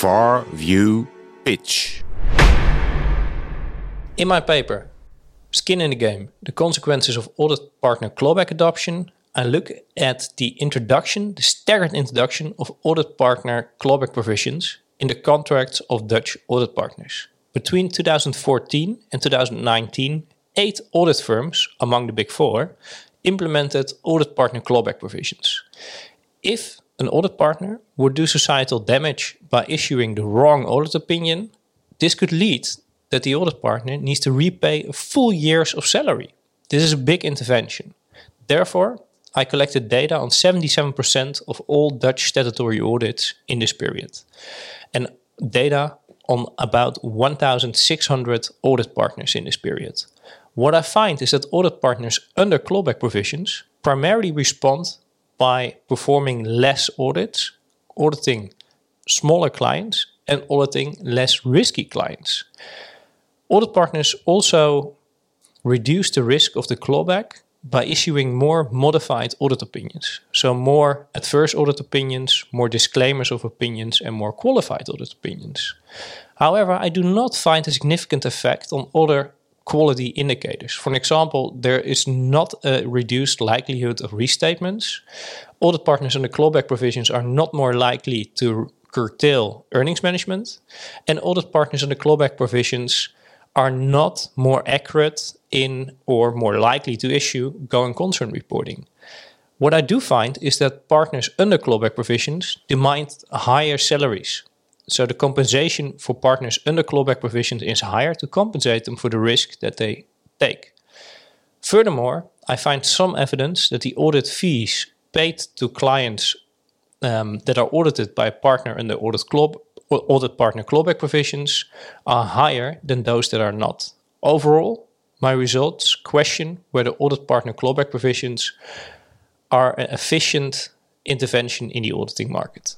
Far View Pitch. In my paper, Skin in the Game The Consequences of Audit Partner Clawback Adoption, I look at the introduction, the staggered introduction of audit partner clawback provisions in the contracts of Dutch audit partners. Between 2014 and 2019, eight audit firms among the big four implemented audit partner clawback provisions. If an audit partner would do societal damage by issuing the wrong audit opinion, this could lead that the audit partner needs to repay a full years of salary. This is a big intervention. Therefore, I collected data on 77% of all Dutch statutory audits in this period and data on about 1,600 audit partners in this period. What I find is that audit partners under clawback provisions primarily respond by performing less audits, auditing smaller clients, and auditing less risky clients. Audit partners also reduce the risk of the clawback by issuing more modified audit opinions. So, more adverse audit opinions, more disclaimers of opinions, and more qualified audit opinions. However, I do not find a significant effect on other quality indicators. For an example, there is not a reduced likelihood of restatements. Audit partners under clawback provisions are not more likely to curtail earnings management, and audit partners under clawback provisions are not more accurate in or more likely to issue going concern reporting. What I do find is that partners under clawback provisions demand higher salaries. So the compensation for partners under clawback provisions is higher to compensate them for the risk that they take. Furthermore, I find some evidence that the audit fees paid to clients um, that are audited by a partner under audit audit partner clawback provisions are higher than those that are not. Overall, my results question whether audit partner clawback provisions are an efficient intervention in the auditing market.